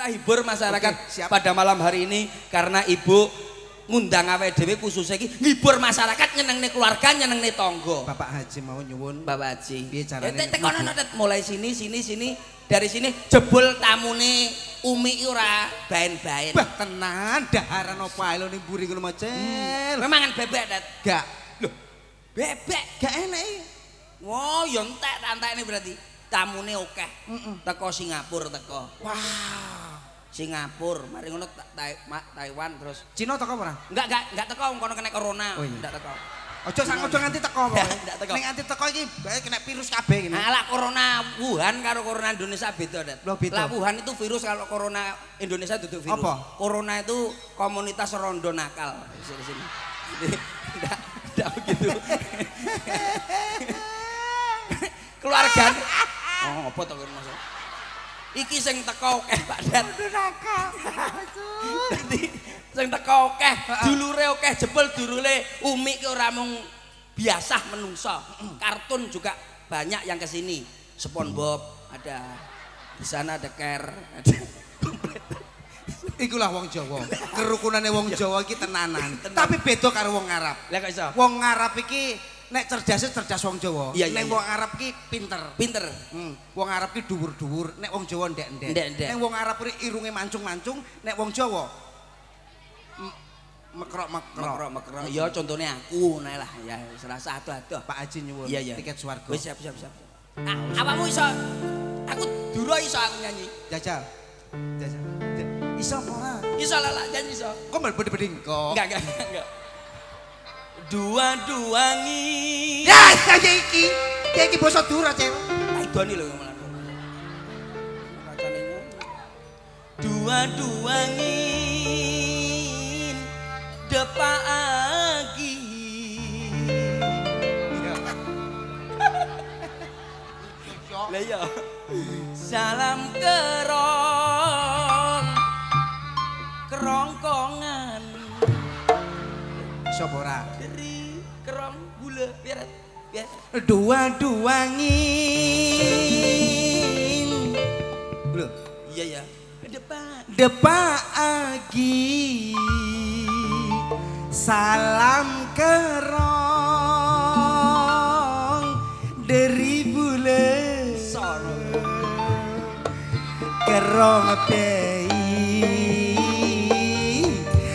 Kita hibur masyarakat Oke, siap. pada malam hari ini karena ibu ngundang awake dhewe khususnya iki ngibur masyarakat nyenengne keluarga nyenengne tangga. Bapak Haji mau nyuwun. Bapak Haji. Piye carane Eh, tek- tekono ibu? Tet. mulai sini sini sini dari sini jebul tamune Umi iki ora baen-baen. Bah tenan daharan apa ae lho ning buri ngono Macel. Memangan bebek Tet. Gak Bebek. gak enak iki. Wow, yo entek tak ini berarti. Tamune akeh. Teko Singapura teko. Wah. Singapura, mari ngono Taiwan terus. Cina teko ora? Enggak enggak enggak teko kono kena corona. Oh, iya. Enggak teko. Ojo sang ojo nganti teko pokoke. Ndak teko. Ning nganti teko iki bae kena virus kabeh ngene. Alah corona Wuhan karo corona Indonesia beda, Det. Lah Wuhan itu virus kalau corona Indonesia itu virus. Apa? Corona itu komunitas rondo nakal di sini. Enggak, enggak begitu. Keluarga. Oh, apa to Mas? Iki sing teko akeh, Pak Det. Dadi sing teko akeh, dulure akeh jebul dulure Umi ki ora mung biasa menungso. Kartun juga banyak yang ke sini. SpongeBob ada di sana ada Care, ada Iku lah wong Jawa. Kerukunane wong Jawa iki tenanan. Tapi beda karo wong Arab. Lah kok iso? Wong Arab iki nek cerdas cerdas wong Jawa. Iya, iya, nek iya. wong Arab ki pinter. Pinter. Hmm, wong Arab ki dhuwur-dhuwur, nek wong Jawa ndek-ndek. Nek wong Arab ki irunge mancung-mancung, nek wong Jawa mekrok-mekrok. Mekrok-mekrok. Ya contohnya aku nah lah ya serasa ado-ado. Pak Haji nyuwun Iya, iya. tiket swarga. Wis siap siap siap. Ah, apamu iso? Aku duro iso aku nyanyi. Jajal. Jajal. Ja- Iso ora? Iso lah lah nyanyi iso. Kok mbel beding kok? Enggak enggak enggak. Dua-duangi. Ya, kaya iki. Ya iki basa Dura, Cewek. Aidoni lho malah. Kacane nyanyi. Dua-duangin depagi. Lah iya. Salam kerong kerongkongan Sapa ora? dari kerong gula biar biar Dua-duangin. Lho, iya ya depan depagi salam kerong. Dari bulan sono kerong bei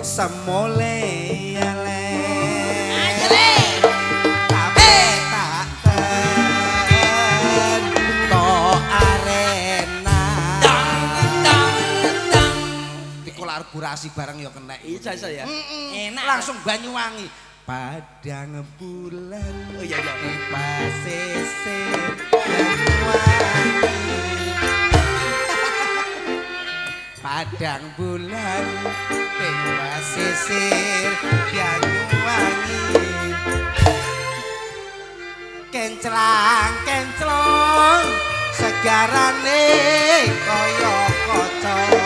semole dikolaborasi bareng ya kena Iya, iso ya enak langsung Banyuwangi. Padang bulan oh iya iya. Banyuwangi padang bulan ing pasisir Banyuwangi. Kenclang kenclong segarane kaya kaca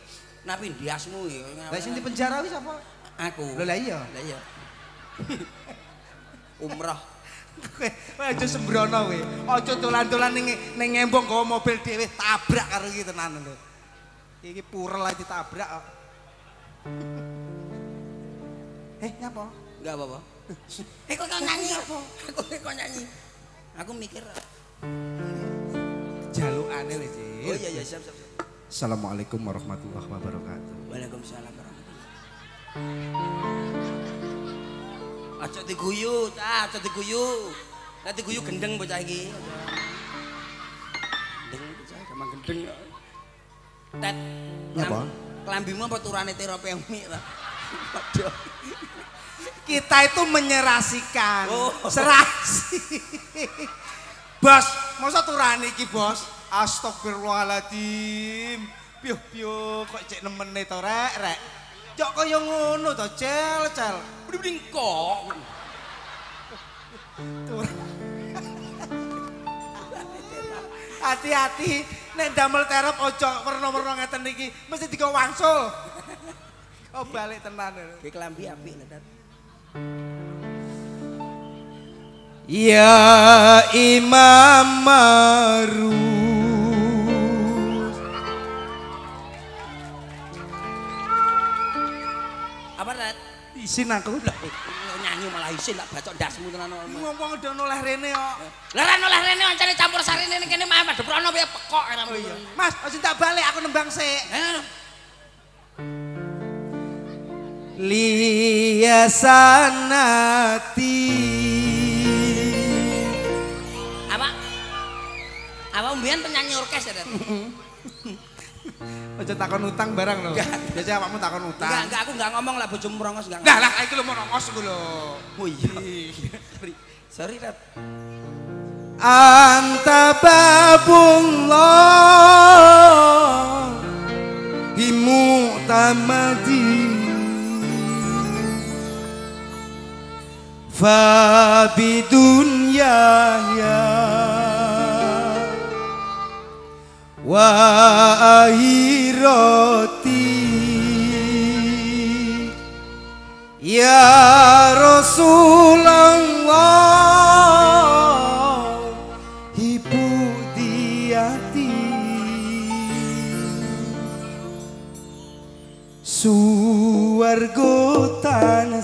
napi ndiasmu ya. Lah sing di penjara wis apa? Aku. Lho lah iya. Lah iya. Umroh kowe aja sembrono kowe. Aja dolan-dolan ning ning ngembong gawa mobil dhewe tabrak karo iki tenan lho. Iki purel aja tabrak kok. Eh nyapa? Enggak apa-apa. Eh kok kau nyanyi? Apa aku kok nyanyi? Aku mikir. Jalukane wis oh iya iya siap siap, siap. Assalamualaikum warahmatullahi wabarakatuh Waalaikumsalam warahmatullahi Aja diguyu, cah, aja diguyu. Nek diguyu gendeng bocah iki. Gendeng bocah, gampang gendeng. Tet. Apa? kelam- Kelambimu apa turane terapi umi lah. Waduh. kita itu menyerasikan Oh. serasi bos masa turane iki bos Astagfirullahaladzim. Piuh piuh kok cek nemene to rek rek. Cok kaya ngono to cel cel. Mending kok. Hati-hati nek damel terep ojo werna-werna ngeten iki mesti digo wangsul. Oh balik tenan. Ki klambi apik Tat. Ya Imam Marus Apa Tat? Isin aku lah Nyanyi malah isin lah bacok ndasmu tenan. Ngomong udah noleh rene kok Lah ra oleh rene ancane campur sarine ning kene mah madheprono piye pekok ra. Oh iya Mas, aja tak balik aku nembang sik Eh, Liyasanati Apa? Apa mbiyen penyanyi orkes ya? Aja takon utang barang lho Biasanya awakmu takon Enggak, utang enggak aku enggak ngomong lah bojomu rongos enggak. Nah lah iki lho mau nongos iku lho Oh iya. Sorry. Sorry, Tat. Anta babullah Himu tamadi Fabidunya ya wahirati ya rasulullah ibu diati suwargo tanah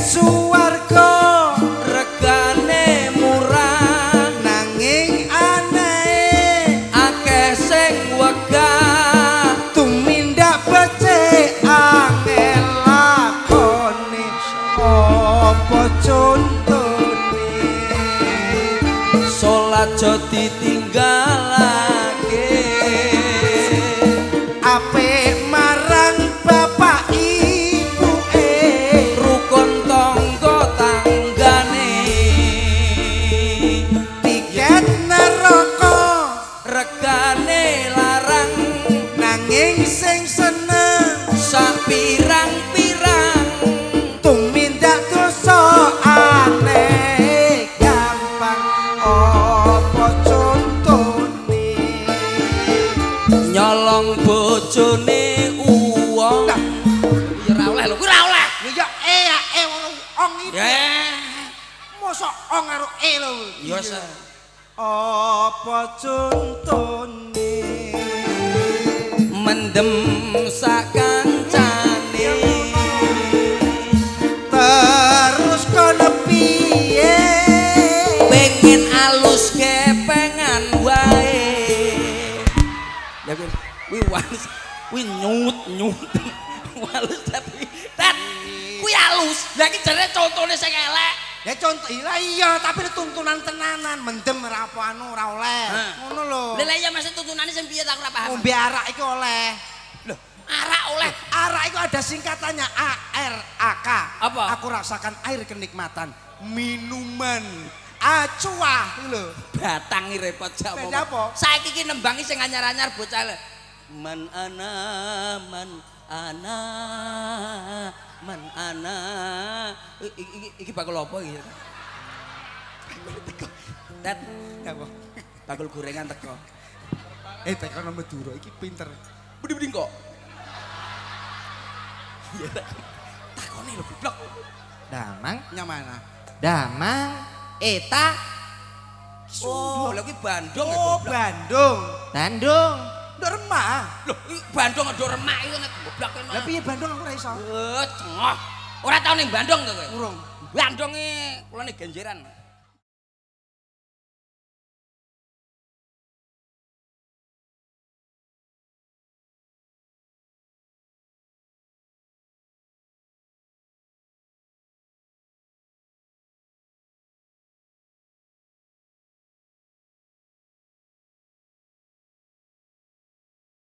suwarga regane murah. Nanging aneh akeh sing wegah. Tumindak becik angel lakone apa contone? Salat jo ditinggalake apa contone mendem sak kancane. Terus kono piye? Pengen alus kepengan wae. Ya kuwi kuwi walus kuwi nyut nyut. Walus tapi tat kuwi alus. Lha iki jare contone sing elek ya contoh iya iya tapi tuntunan tenanan. Mendem ora apa anu ora oleh. Ngono lho. Lha iya masih tuntunane sing piye tak ora paham. Ngombe arak iki oleh. Lho arak oleh. Arak itu ada singkatannya A R A K. Apa? aku rasakan air kenikmatan. Minuman. Acuah lho. Batang iki repot jak apa? saiki iki nembangi sing anyar-anyar bocah man ana man ana man ana. Iki iki bakul apa iki? Teko dat apa? Bakul gorengan teko. Eh tekan Madura iki pinter. Budi-budi kok. Iya takone lho goblok. Damang. Nyamana Damang, Eta, oh lha kuwi Bandung oh Bandung. Bandung. Nduk remah. Loh, iki Bandung ada remak iku nek goblok kene. Lah piye Bandung aku ora iso? Eh, cengah. Ora tau ning Bandung to kowe? Urung. Bandung e kulane genjeran.